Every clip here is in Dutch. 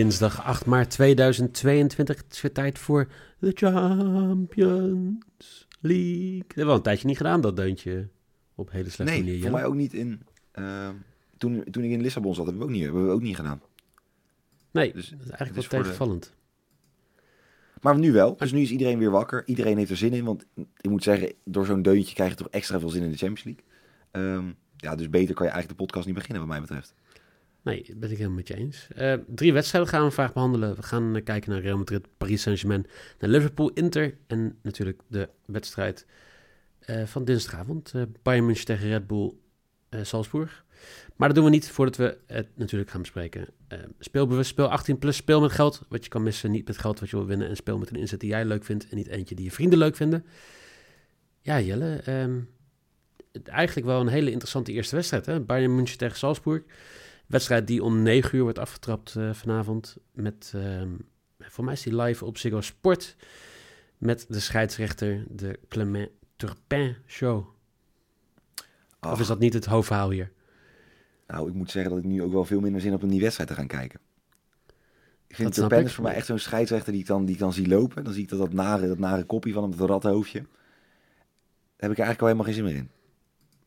Dinsdag 8 maart 2022. Het is weer tijd voor de Champions League. Dat hebben we al een tijdje niet gedaan, dat deuntje. Op hele slechte Nee, manier. voor Jelle. mij ook niet in... eh, toen, toen ik in Lissabon zat, hebben we ook niet, hebben we ook niet gedaan. Nee, Dus dat is het eigenlijk is wel voor de- tegenvallend. Maar nu wel. Dus nu is iedereen weer wakker. Iedereen heeft er zin in. Want ik moet zeggen, door zo'n deuntje krijg je toch extra veel zin in de Champions League. Ehm, ja, dus beter kan je eigenlijk de podcast niet beginnen, wat mij betreft. Nee, dat ben ik helemaal met je eens. Eh, drie wedstrijden gaan we vandaag behandelen. We gaan eh, kijken naar Real Madrid, Paris Saint-Germain, naar Liverpool, Inter en natuurlijk de wedstrijd eh, van dinsdagavond. eh Bayern München tegen Red Bull Salzburg. Maar dat doen we niet voordat we het natuurlijk gaan bespreken. Speelbewust, speel 18 plus, speel met geld wat je kan missen, niet met geld wat je wil winnen. En speel met een inzet die jij leuk vindt en niet eentje die je vrienden leuk vinden. Ja, Jelle, ehm, eigenlijk wel een hele interessante eerste wedstrijd. Hè? Bayern München tegen Salzburg. Wedstrijd die om 9 uur wordt afgetrapt eh, vanavond. Met, ehm, voor mij is die live op Ziggo Sport. Met de scheidsrechter, de Clement Turpin Show. Of is dat niet het hoofdverhaal hier? Nou, ik moet zeggen dat ik nu ook wel veel minder zin heb om die wedstrijd te gaan kijken. Ik vind Turpin is voor mij echt zo'n scheidsrechter die ik, dan, die ik dan zie lopen. Dan zie ik dat, dat, nare, dat nare kopje van hem, dat rathoofdje. Daar heb ik eigenlijk al helemaal geen zin meer in.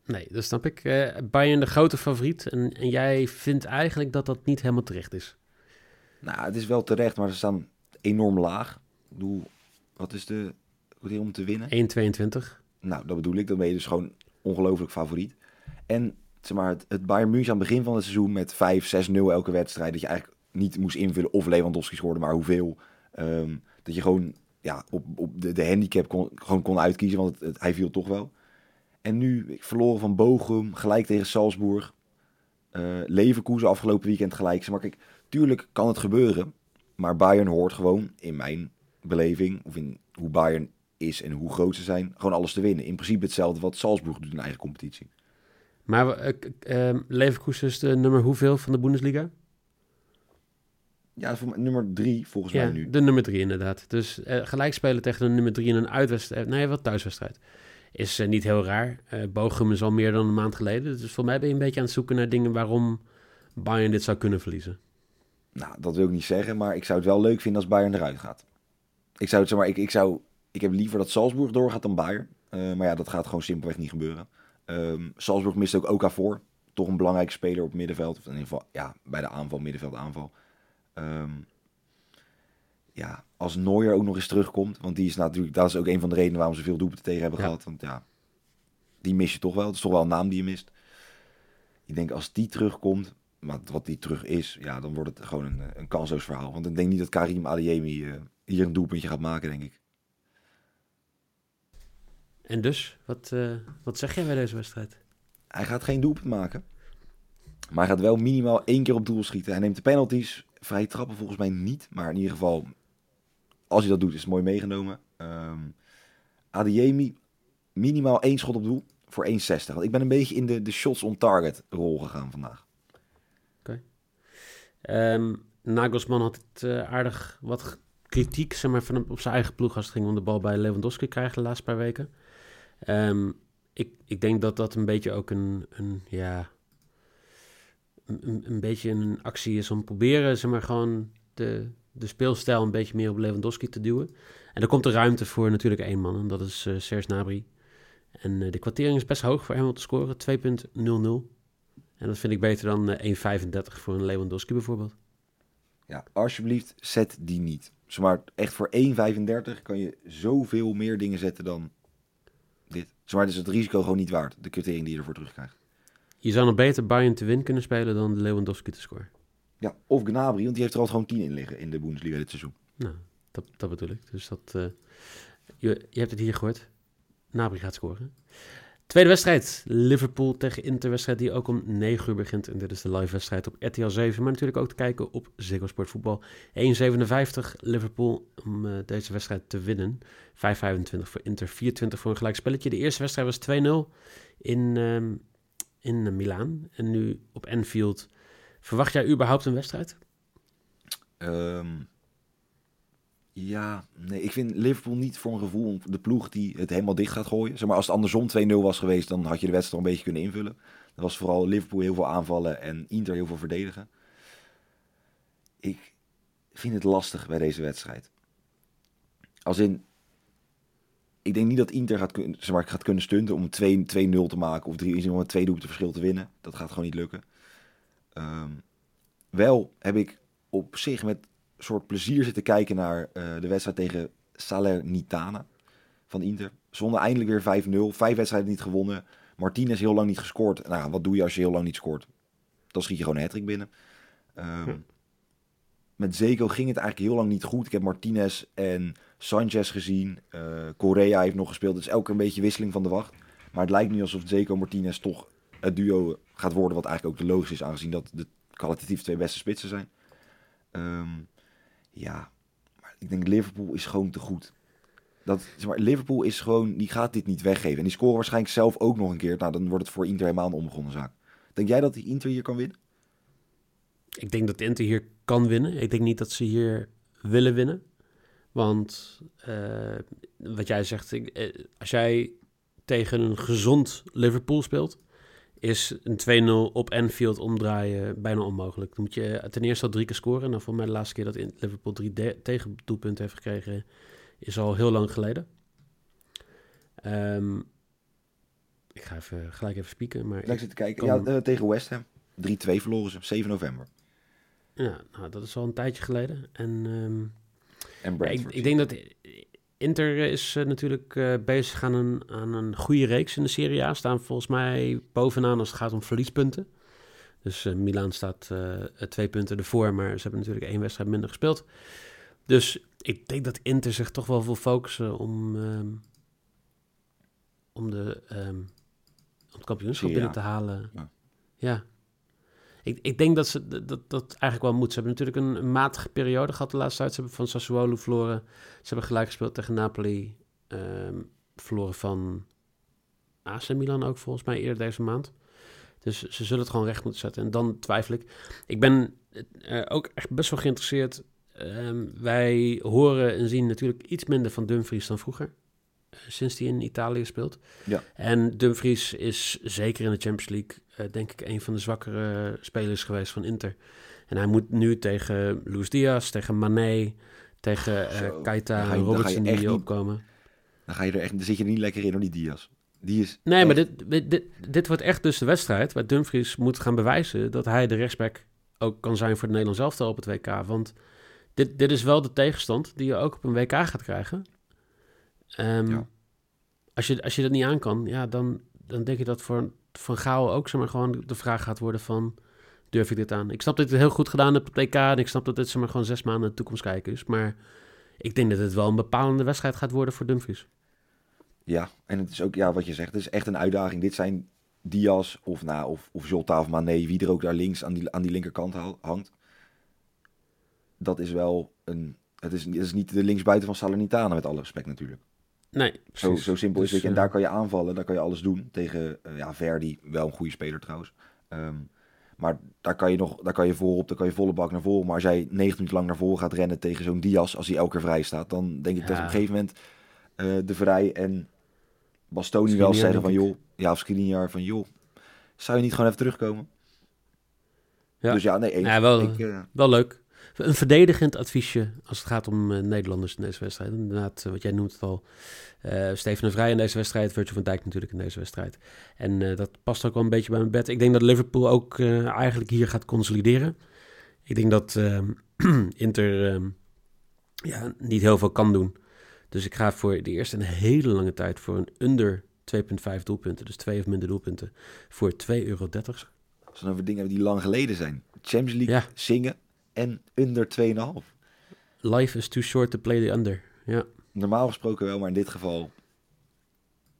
Nee, dat snap ik. Eh Bayern de grote favoriet. En, en jij vindt eigenlijk dat dat niet helemaal terecht is. Nou, het is wel terecht, maar ze staan enorm laag. Ik bedoel, wat is de... Is om te winnen? 1,22. Nou, dat bedoel ik. Dan ben je dus gewoon ongelooflijk favoriet. En zeg maar, het, het Bayern München aan het begin van het seizoen met 5, 6-0 elke wedstrijd. Dat je eigenlijk niet moest invullen of Lewandowski scoorde, maar hoeveel. Ehm, dat je gewoon ja, op, op de, de handicap kon, gewoon kon uitkiezen, want het, het- hij viel toch wel. En nu verloren van Bochum, gelijk tegen Salzburg. eh Leverkusen afgelopen weekend gelijk. Maar kijk, tuurlijk kan het gebeuren. Maar Bayern hoort gewoon, in mijn beleving, of in hoe Bayern is en hoe groot ze zijn, gewoon alles te winnen. In principe hetzelfde wat Salzburg doet in eigen competitie. Maar k- ehm, Leverkusen is de nummer hoeveel van de Bundesliga? Ja, nummer drie volgens Ja, mij nu. de nummer drie inderdaad. Dus eh, gelijk spelen tegen de nummer drie in een uitwedstrijd. Nee, wat thuiswedstrijd. Is eh, niet heel raar. Eh Bochum is al meer dan een maand geleden. Dus voor mij ben je een beetje aan het zoeken naar dingen waarom Bayern dit zou kunnen verliezen. Nou, dat wil ik niet zeggen, maar ik zou het wel leuk vinden als Bayern eruit gaat. Ik zou het zeg maar, ik, ik zou, ik heb liever dat Salzburg doorgaat dan Bayern. Eh, maar ja, dat gaat gewoon simpelweg niet gebeuren. Ehm Salzburg mist ook Okafor, toch een belangrijke speler op middenveld. Of in ieder geval, ja, bij de aanval, middenveld, aanval. Ehm, ja, als Neuer ook nog eens terugkomt, want die is natuurlijk, dat is ook een van de redenen waarom ze veel doelpunten tegen hebben Ja. gehad. Want ja, die mis je toch wel. Het is toch wel een naam die je mist. Ik denk als die terugkomt, maar wat die terug is, ja, dan wordt het gewoon een, een kansloos verhaal. Want ik denk niet dat Karim Adeyemi eh, hier een doelpuntje gaat maken, denk ik. En dus, wat, eh, wat zeg jij bij deze wedstrijd? Hij gaat geen doelpunt maken. Maar hij gaat wel minimaal één keer op doel schieten. Hij neemt de penalties. Vrije trappen volgens mij niet. Maar in ieder geval, als hij dat doet, is het mooi meegenomen. Adeyemi, minimaal één schot op doel voor 1,60. Want ik ben een beetje in de, de shots on target rol gegaan vandaag. Ehm Nagelsman had het eh, aardig wat kritiek zeg maar, van op zijn eigen ploeg als het ging om de bal bij Lewandowski krijgen de laatste paar weken. Ehm, ik, ik denk dat dat een beetje ook een, een ja, een beetje een actie is om proberen, zeg maar, gewoon de, de speelstijl een beetje meer op Lewandowski te duwen. En er komt er ruimte voor natuurlijk één man, en dat is eh Serge Gnabry. En eh, de kwartering is best hoog voor hem om te scoren, 2.00. En dat vind ik beter dan eh, 1,35 voor een Lewandowski bijvoorbeeld. Ja, alsjeblieft, zet die niet. Zomaar echt voor 1,35 kan je zoveel meer dingen zetten dan dit. Zomaar is het risico gewoon niet waard, de kwartering die je ervoor terugkrijgt. Je zou nog beter Bayern te win kunnen spelen dan Lewandowski te scoren. Ja, of Gnabry, want die heeft er al gewoon 10 in liggen in de Bundesliga dit seizoen. Nou, dat, dat bedoel ik. Dus dat, uh, je, je hebt het hier gehoord. Gnabry gaat scoren. Tweede wedstrijd, Liverpool tegen Inter, wedstrijd die ook om 9 uur begint. En dit is de live wedstrijd op RTL 7, maar natuurlijk ook te kijken op Ziggo Sport Voetbal. 1,57 Liverpool om uh, deze wedstrijd te winnen. 5,25 voor Inter, 24 voor een gelijk spelletje. De eerste wedstrijd was 2-0 in, um, in Milaan. En nu op Anfield. Verwacht jij überhaupt een wedstrijd? Um, ja, nee, ik vind Liverpool niet voor een gevoel de ploeg die het helemaal dicht gaat gooien. Zeg maar, als het andersom 2-0 was geweest, dan had je de wedstrijd een beetje kunnen invullen. Er was vooral Liverpool heel veel aanvallen en Inter heel veel verdedigen. Ik vind het lastig bij deze wedstrijd. Als in, ik denk niet dat Inter gaat, zeg maar, gaat kunnen stunten om 2-0 te maken of 3 om een twee doelpunten verschil te winnen. Dat gaat gewoon niet lukken. Um, wel heb ik op zich met soort plezier zitten kijken naar uh, de wedstrijd tegen Salernitana van Inter. Zonder eindelijk weer 5-0. Vijf wedstrijden niet gewonnen. Martinez heel lang niet gescoord. Nou, wat doe je als je heel lang niet scoort? Dan schiet je gewoon een hattrick binnen. Um, hm. Met Zeko ging het eigenlijk heel lang niet goed. Ik heb Martinez en Sanchez gezien. Uh, Correa heeft nog gespeeld. Het is elke een beetje wisseling van de wacht. Maar het lijkt nu alsof Zeko Martinez toch het duo gaat worden. Wat eigenlijk ook de logisch is, aangezien dat de kwalitatief twee beste spitsen zijn. Um, ja, maar ik denk Liverpool is gewoon te goed. Dat, zeg maar, Liverpool is gewoon, die gaat dit niet weggeven. En die scoren waarschijnlijk zelf ook nog een keer. Nou, dan wordt het voor Inter helemaal een onbegonnen zaak. Denk jij dat die Inter hier kan winnen? Ik denk dat Inter hier kan winnen. Ik denk niet dat ze hier willen winnen. Want uh, wat jij zegt, eh, als jij tegen een gezond Liverpool speelt, is een 2-0 op Anfield omdraaien bijna onmogelijk. Dan moet je ten eerste al drie keer scoren. Nou, voor mij de laatste keer dat Liverpool drie tegendoelpunten heeft gekregen, is al heel lang geleden. Um, ik ga even, gelijk even spieken. Maar ik zitten kijken. Ja, uh, tegen West Ham. 3-2 verloren ze, 7 november. Ja, nou, dat is al een tijdje geleden. En, um, en ja, ik, ik, denk dat Inter is uh, natuurlijk uh, bezig aan een, aan een goede reeks in de Serie A. Staan volgens mij bovenaan als het gaat om verliespunten. Dus uh, Milaan staat twee punten ervoor, maar ze hebben natuurlijk één wedstrijd minder gespeeld. Dus ik denk dat Inter zich toch wel wil focussen om, um, om, de, um, om het kampioenschap binnen te halen. Ja. ja. Ik, ik denk dat ze dat, dat eigenlijk wel moet. Ze hebben natuurlijk een, matige periode gehad de laatste tijd. Ze hebben van Sassuolo verloren. Ze hebben gelijk gespeeld tegen Napoli. Um, verloren van AC Milan ook volgens mij eerder deze maand. Dus ze zullen het gewoon recht moeten zetten. En dan twijfel ik. Ik ben uh, ook echt best wel geïnteresseerd. Um, wij horen en zien natuurlijk iets minder van Dumfries dan vroeger. Sinds hij in Italië speelt. Ja. En Dumfries is zeker in de Champions League eh, denk ik een van de zwakkere spelers geweest van Inter. En hij moet nu tegen Luis Diaz, tegen Mané, tegen uh, Keita en Robertson die hier opkomen. Dan, ga je er echt, dan zit je er niet lekker in, door die Diaz. Die is nee, maar dit, dit, dit, wordt echt dus de wedstrijd waar Dumfries moet gaan bewijzen dat hij de rechtsback ook kan zijn voor het Nederlands elftal op het WK. Want dit, dit is wel de tegenstand die je ook op een WK gaat krijgen. Um, ja. als, je, als je dat niet aan kan, ja, dan, dan denk je dat voor van Gaal ook zeg maar, gewoon de vraag gaat worden van... durf ik dit aan? Ik snap dat ik het heel goed gedaan heb op het en ik snap dat dit zeg maar, gewoon zes maanden de toekomst kijken is. Maar ik denk dat het wel een bepalende wedstrijd gaat worden voor Dumfries. Ja, en het is ook ja, wat je zegt, het is echt een uitdaging. Dit zijn Diaz of, nou, of, of Jota of Mané, wie er ook daar links aan die, aan die linkerkant hangt. Dat is wel een... Het is, het is niet de linksbuiten van Salernitana, met alle respect natuurlijk. Nee, zo, zo simpel is het. En daar kan je aanvallen, daar kan je alles doen. Tegen uh, ja, Verdi, wel een goede speler trouwens. Um, maar daar kan je nog, daar kan je voorop, daar kan je volle bak naar voren. Maar als jij 90 minuten lang naar voren gaat rennen tegen zo'n Diaz, als hij elke keer vrij staat, dan denk ik dat op een gegeven moment uh, de Vrij en Bastoni wel zeggen van joh, ja, of Skriniar van joh, zou je niet gewoon even terugkomen? Ja. Dus ja, nee, één. Ja, wel, ik, uh, wel leuk. Een verdedigend adviesje als het gaat om uh, Nederlanders in deze wedstrijd. Inderdaad, uh, wat jij noemt het al. Uh, Steven de Vrij in deze wedstrijd. Virgil van Dijk natuurlijk in deze wedstrijd. En dat past ook wel een beetje bij mijn bed. Ik denk dat Liverpool ook eigenlijk hier gaat consolideren. Ik denk dat Inter ehm, ja, niet heel veel kan doen. Dus ik ga voor de eerste een hele lange tijd voor een under 2,5 doelpunten. Dus twee of minder doelpunten. Voor 2,30 euro. We dan over dingen die lang geleden zijn. Champions League Ja. zingen en under 2,5. Life is too short to play the under. Ja. Normaal gesproken wel, maar in dit geval...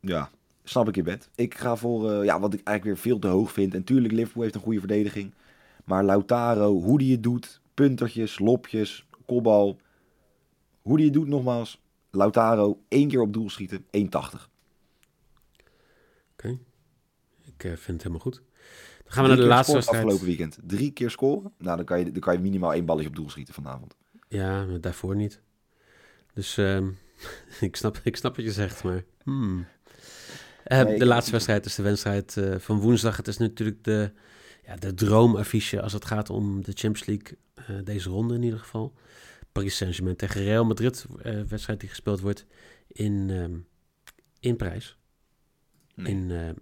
Ja, snap ik je bed. Ik ga voor eh, ja, wat ik eigenlijk weer veel te hoog vind. En tuurlijk, Liverpool heeft een goede verdediging. Maar Lautaro, hoe die het doet... Puntertjes, lopjes, kopbal... Hoe die het doet, nogmaals... Lautaro, één keer op doel schieten, 1,80. Oké. Ik eh, vind het helemaal goed. Dan gaan we naar de laatste wedstrijd. afgelopen weekend. Drie keer scoren. Nou, dan kan, je, dan kan je minimaal één balletje op doel schieten vanavond. Ja, maar daarvoor niet. Dus ehm, ik, snap, ik snap wat je zegt, maar... hmm. Eh, Nee, de laatste wedstrijd is de wedstrijd eh, van woensdag. Het is natuurlijk de, ja, de droomaffiche als het gaat om de Champions League. deze ronde in ieder geval. Paris Saint-Germain tegen Real Madrid. wedstrijd die gespeeld wordt in, ehm, in Parijs. Nee, In,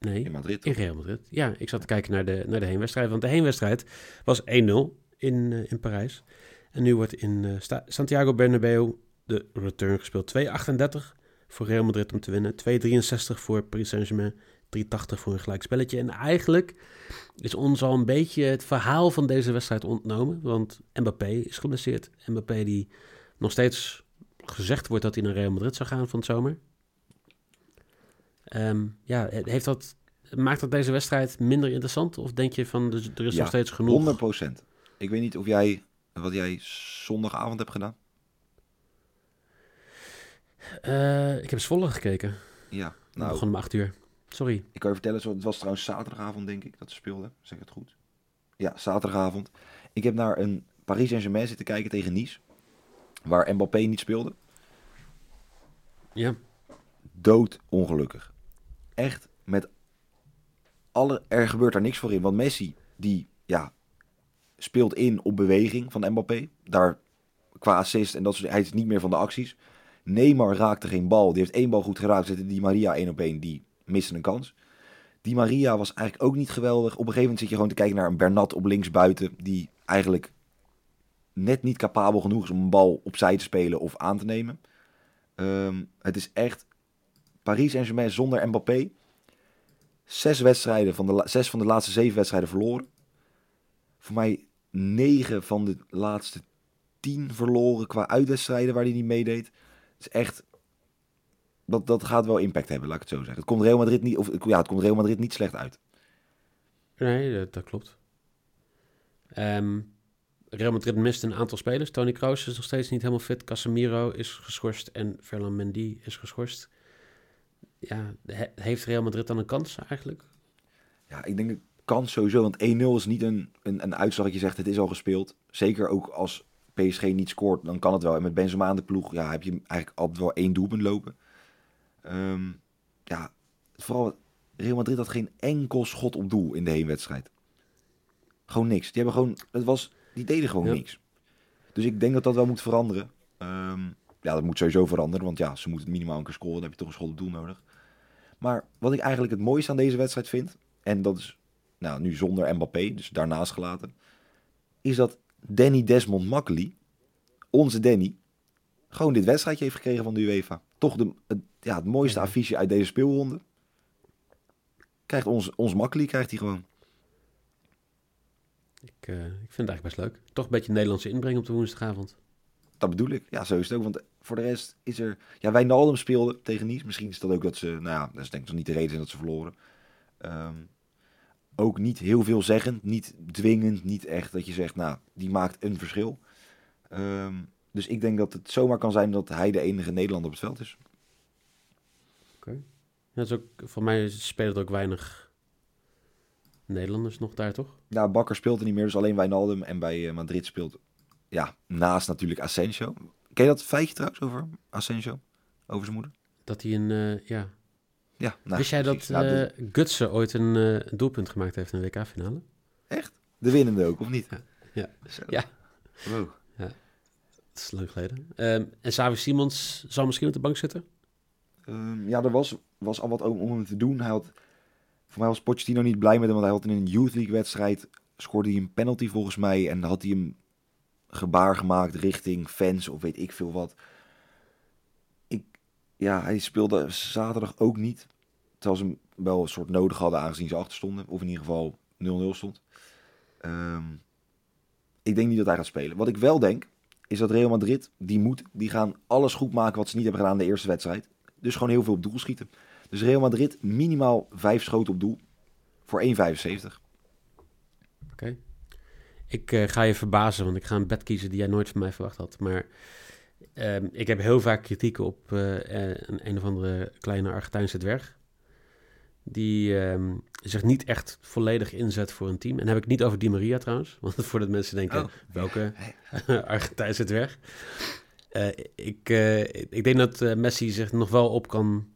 nee, in Madrid. in Real Madrid. Ja, ik zat te kijken naar de, naar de heenwedstrijd. Want de heenwedstrijd was 1-0 in, eh, in Parijs. En nu wordt in eh, Santiago Bernabeu de return gespeeld. 2,38 voor Real Madrid om te winnen. 2,63 voor Paris Saint-Germain. 3,80 voor een gelijk spelletje. En eigenlijk is ons al een beetje het verhaal van deze wedstrijd ontnomen. Want Mbappé is geblesseerd. Mbappé die nog steeds gezegd wordt dat hij naar Real Madrid zou gaan van het zomer. Ehm, ja, heeft dat, maakt dat deze wedstrijd minder interessant? Of denk je van er er is Ja, nog steeds genoeg? 100% Ik weet niet of jij, wat jij zondagavond hebt gedaan. Eh, ik heb Zwolle gekeken. Ja, Nou, begon om acht uur. Sorry. ik kan je vertellen, het was trouwens zaterdagavond denk ik dat ze speelden. Zeg ik het goed? Ja, zaterdagavond. Ik heb naar een Paris Saint-Germain zitten kijken tegen Nice. Waar Mbappé niet speelde. Ja, dood ongelukkig. Echt met alle. Er gebeurt daar niks voor in. Want Messi, die ja, speelt in op beweging van Mbappé. Daar qua assist en dat soort Hij is niet meer van de acties. Neymar raakte geen bal. Die heeft één bal goed geraakt. Zette die Maria één op één. Die miste een kans. Die Maria was eigenlijk ook niet geweldig. Op een gegeven moment zit je gewoon te kijken naar een Bernat op links buiten. Die eigenlijk net niet capabel genoeg is om een bal opzij te spelen of aan te nemen. Ehm, het is echt Paris Saint-Germain zonder Mbappé. Zes, wedstrijden van de, zes van de laatste zeven wedstrijden verloren. Voor mij negen van de laatste tien verloren qua uitwedstrijden waar hij niet meedeed. Het is echt... Dat, dat gaat wel impact hebben, laat ik het zo zeggen. Het komt Real Madrid niet, of, ja, het komt Real Madrid niet slecht uit. nee, dat, dat klopt. Ehm, Real Madrid mist een aantal spelers. Tony Kroos is nog steeds niet helemaal fit. Casemiro is geschorst en Ferland Mendy is geschorst. Ja, he- heeft Real Madrid dan een kans eigenlijk? Ja, ik denk de kans sowieso. Want 1-0 is niet een, een, een uitslag dat je zegt het is al gespeeld. Zeker ook als PSG niet scoort, dan kan het wel. En met Benzema aan de ploeg ja, heb je eigenlijk altijd wel één doelpunt lopen. Ehm, ja, vooral Real Madrid had geen enkel schot op doel in de heenwedstrijd. Gewoon niks. Die, hebben gewoon, het was, die deden gewoon Ja. niks. Dus ik denk dat dat wel moet veranderen. Ehm, ja, dat moet sowieso veranderen. Want ja, ze moeten minimaal een keer scoren. Dan heb je toch een schot op doel nodig. Maar wat ik eigenlijk het mooiste aan deze wedstrijd vind... En dat is nou, nu zonder Mbappé, dus daarnaast gelaten... Is dat Danny Desmond Makkely, onze Danny... gewoon dit wedstrijdje heeft gekregen van de UEFA. Toch de, het, ja, het mooiste Ja. affiche uit deze speelronde. Krijgt ons, ons Makkely krijgt hij gewoon. Ik, eh, ik vind het eigenlijk best leuk. Toch een beetje Nederlandse inbreng op de woensdagavond. Dat bedoel ik. Ja, zo is het ook. Want voor de rest is er... Ja, Wijnaldum speelde tegen Nice. Misschien is dat ook dat ze... Nou ja, dat is denk ik nog niet de reden dat ze verloren. Ehm, ook niet heel veel zeggend. Niet dwingend. Niet echt dat je zegt, nou, die maakt een verschil. Ehm, dus ik denk dat het zomaar kan zijn dat hij de enige Nederlander op het veld is. Ja, dat is ook, voor mij spelen er ook weinig Nederlanders nog daar, toch? Ja, Bakker speelt er niet meer. Dus alleen Wijnaldum. En bij eh, Madrid speelt... Ja, naast natuurlijk Asensio. Ken je dat feitje trouwens over Asensio? Over zijn moeder? Dat hij een, eh, ja. Ja, nou, Wist jij dat. Nou, de- eh Gutsen ooit een eh, doelpunt gemaakt heeft in de WK-finale? De winnende ook, of niet? Ja. Ja. Zo. Ja. Wow. Dat is lang geleden. Ehm, en Savi Simons zal misschien op de bank zitten? Ehm, ja, er was, was al wat om, om hem te doen. Hij had, voor mij was Pochettino niet blij met hem, want hij had in een Youth League wedstrijd scoorde hij een penalty volgens mij en had hij een gebaar gemaakt richting fans of weet ik veel wat. Ik, ja, hij speelde zaterdag ook niet, terwijl ze hem wel een soort nodig hadden aangezien ze achter stonden. Of in ieder geval stond. Ehm, ik denk niet dat hij gaat spelen. Wat ik wel denk, is dat Real Madrid, die moet, die gaan alles goed maken wat ze niet hebben gedaan in de eerste wedstrijd. Dus gewoon heel veel op doel schieten. Dus Real Madrid minimaal vijf schoten op doel voor 1,75. Oké. Ik eh, ga je verbazen, want ik ga een bed kiezen die jij nooit van mij verwacht had. Maar ehm, ik heb heel vaak kritiek op eh, een, een of andere kleine Argentijnse dwerg. Die ehm, zich niet echt volledig inzet voor een team. En dan heb ik niet over Di Maria trouwens. Want voordat mensen denken, Oh. welke Argentijnse dwerg? Eh, ik, eh, ik denk dat eh, Messi zich nog wel op kan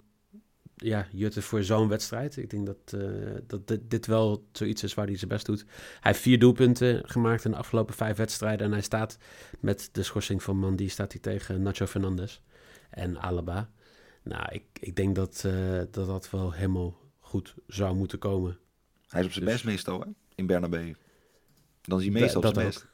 ja, jutten voor zo'n wedstrijd. Ik denk dat, eh, dat dit, dit wel zoiets is waar hij zijn best doet. Hij heeft vier doelpunten gemaakt in de afgelopen vijf wedstrijden. En hij staat met de schorsing van Mandy staat hij tegen Nacho Fernandes en Alaba. Nou, ik, ik denk dat, eh, dat dat wel helemaal goed zou moeten komen. Hij is op zijn Dus- best meestal, hè? In Bernabeu. Dan is hij meestal op zijn ook.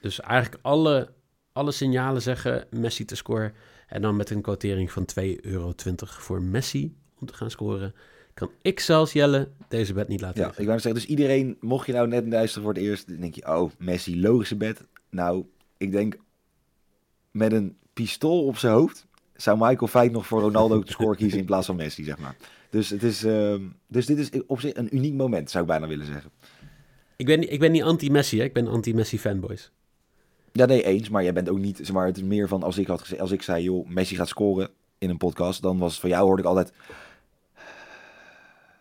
Dus eigenlijk alle, alle signalen zeggen Messi te scoren. En dan met een quotering van 2,20 euro voor Messi om te gaan scoren. Kan ik zelfs Jelle deze bet niet laten Ja, liggen. ik wou zeggen, dus iedereen, mocht je nou net luisteren voor het eerst, dan denk je, oh, Messi, logische bet. Nou, ik denk, met een pistool op zijn hoofd, zou Michael Feit nog voor Ronaldo te scoren kiezen in plaats van Messi, zeg maar. Dus, het is, ehm, dus dit is op zich een uniek moment, zou ik bijna willen zeggen. Ik ben, niet- ik ben niet anti-Messi, ik ben anti-Messi fanboys. Ja, nee, eens, maar jij bent ook niet, zeg maar, het is meer van, als ik, had gezegd, als ik zei, joh, Messi gaat scoren in een podcast, dan was het van jou, hoorde ik altijd,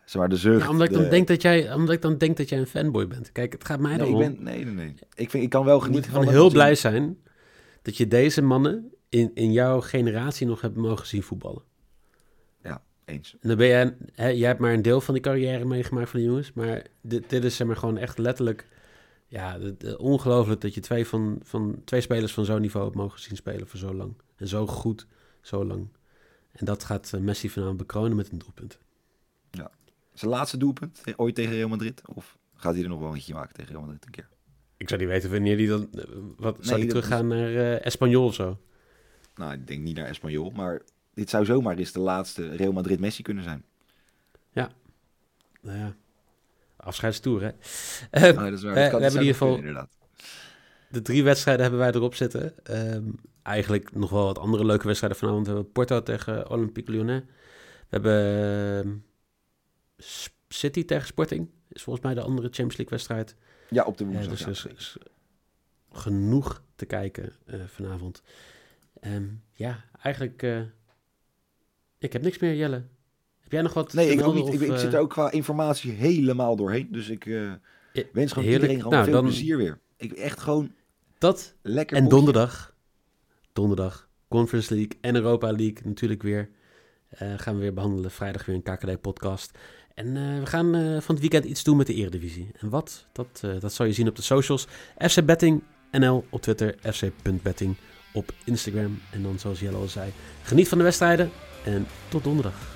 zeg maar, de zucht. Ja, omdat, ik de- dan denk dat jij, omdat ik dan denk dat jij een fanboy bent. Kijk, het gaat mij Nee, ik ben, nee, nee, nee. Ik, vind, ik kan wel genieten van heel blij zijn dat je deze mannen in, in jouw generatie nog hebt mogen zien voetballen. Eens. En dan ben jij, hè, jij hebt maar een deel van die carrière meegemaakt van de jongens, maar dit, dit is zeg maar gewoon echt letterlijk, ja, de- ongelooflijk dat je twee, van, van, twee spelers van zo'n niveau hebt mogen zien spelen voor zo lang. En zo goed, zo lang. En dat gaat eh, Messi vanavond bekronen met een doelpunt. Zijn laatste doelpunt te- ooit tegen Real Madrid? Of gaat hij er nog wel eentje maken tegen Real Madrid een keer? Ik zou niet weten wanneer die dan, eh, wat, zou die dat teruggaan naar eh Espanyol of zo? Nou, ik denk niet naar Espanyol, maar dit zou zomaar eens de laatste Real Madrid Messi kunnen zijn. Nou ja, afscheidstoer hè. Eh, Oh, dat is waar. eh, Dat we hebben zou in ieder geval- inderdaad. De drie wedstrijden hebben wij erop zitten. Ehm, eigenlijk nog wel wat andere leuke wedstrijden vanavond. We hebben Porto tegen Olympique Lyonnais. We hebben ehm, City tegen Sporting. Is volgens mij de andere Champions League wedstrijd. Ja, op de Ja, woensdag. dus ja. er is, is genoeg te kijken eh, vanavond. Ehm, ja, eigenlijk... eh, ik heb niks meer, Jelle. Heb jij nog wat Nee, ik ook melden niet. Ik, of, ik zit eh, er ook qua informatie helemaal doorheen. Dus ik eh, wens gewoon heerlijk. iedereen gewoon Nou, veel dan- plezier weer. Ik echt gewoon Dat lekker En donderdag, donderdag, Conference League en Europa League natuurlijk weer. eh, gaan we weer behandelen. Vrijdag weer een KKD-podcast. En we gaan van het weekend iets doen met de Eredivisie. En wat? Dat, dat zal je zien op de socials. FC Betting NL op Twitter. FC.betting op Instagram. En dan, zoals Jelle al zei, geniet van de wedstrijden. En tot donderdag.